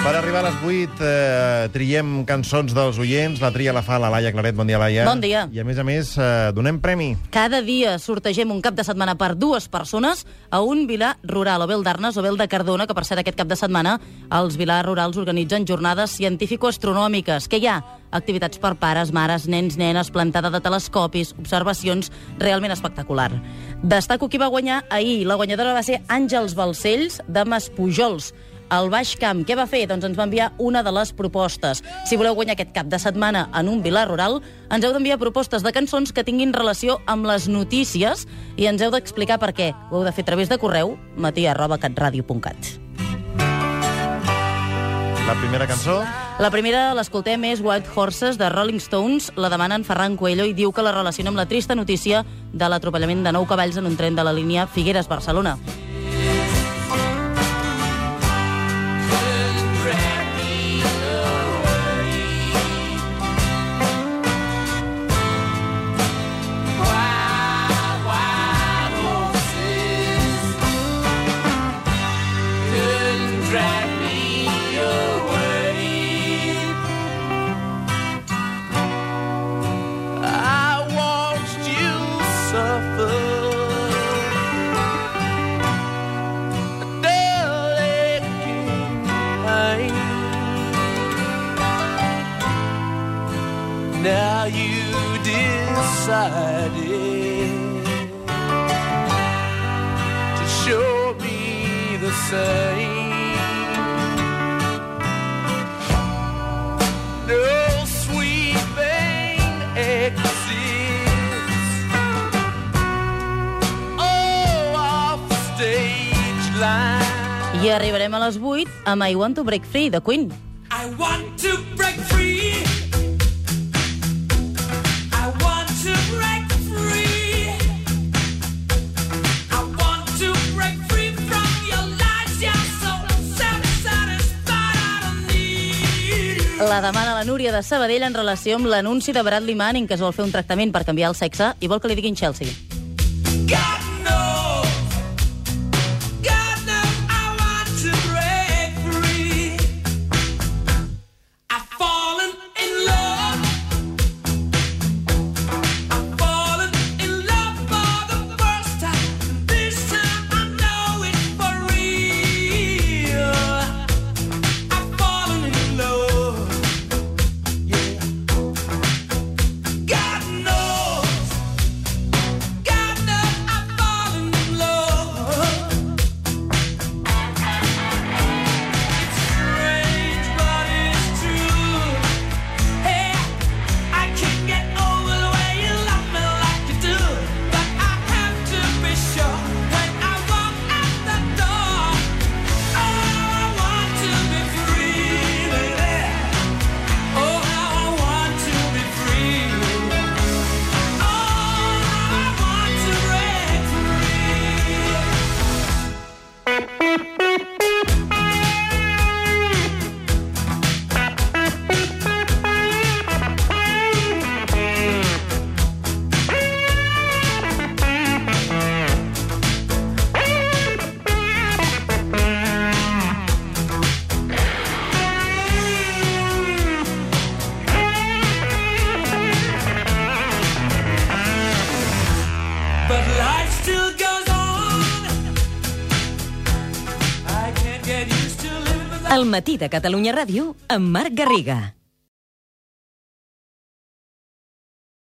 Per arribar a les 8 eh, triem cançons dels oients. La tria la fa la Laia Claret. Bon dia, Laia. Bon dia. I a més a més, eh, donem premi. Cada dia sortegem un cap de setmana per dues persones a un vilar rural, o bé el d'Arnes o bé el de Cardona, que per cert aquest cap de setmana els vilars rurals organitzen jornades científico-astronòmiques. Què hi ha? Activitats per pares, mares, nens, nenes, plantada de telescopis, observacions realment espectacular. Destaco qui va guanyar ahir. La guanyadora va ser Àngels Balcells, de Maspujols al Baix Camp. Què va fer? Doncs ens va enviar una de les propostes. Si voleu guanyar aquest cap de setmana en un vilar rural, ens heu d'enviar propostes de cançons que tinguin relació amb les notícies i ens heu d'explicar per què. Ho heu de fer a través de correu matia.catradio.cat. La primera cançó... La primera l'escoltem és White Horses de Rolling Stones. La demanen Ferran Coelho i diu que la relaciona amb la trista notícia de l'atropellament de nou cavalls en un tren de la línia Figueres-Barcelona. Now you decided to show me the same. I arribarem a les 8 amb I Want to Break Free, de Queen. I want to break free. I want to break free. I want to break free from your lies. You're so self-satisfied. I don't need you. La demana la Núria de Sabadell en relació amb l'anunci de Bradley Manning que es vol fer un tractament per canviar el sexe i vol que li diguin Chelsea. El matí de Catalunya Ràdio amb Marc Garriga.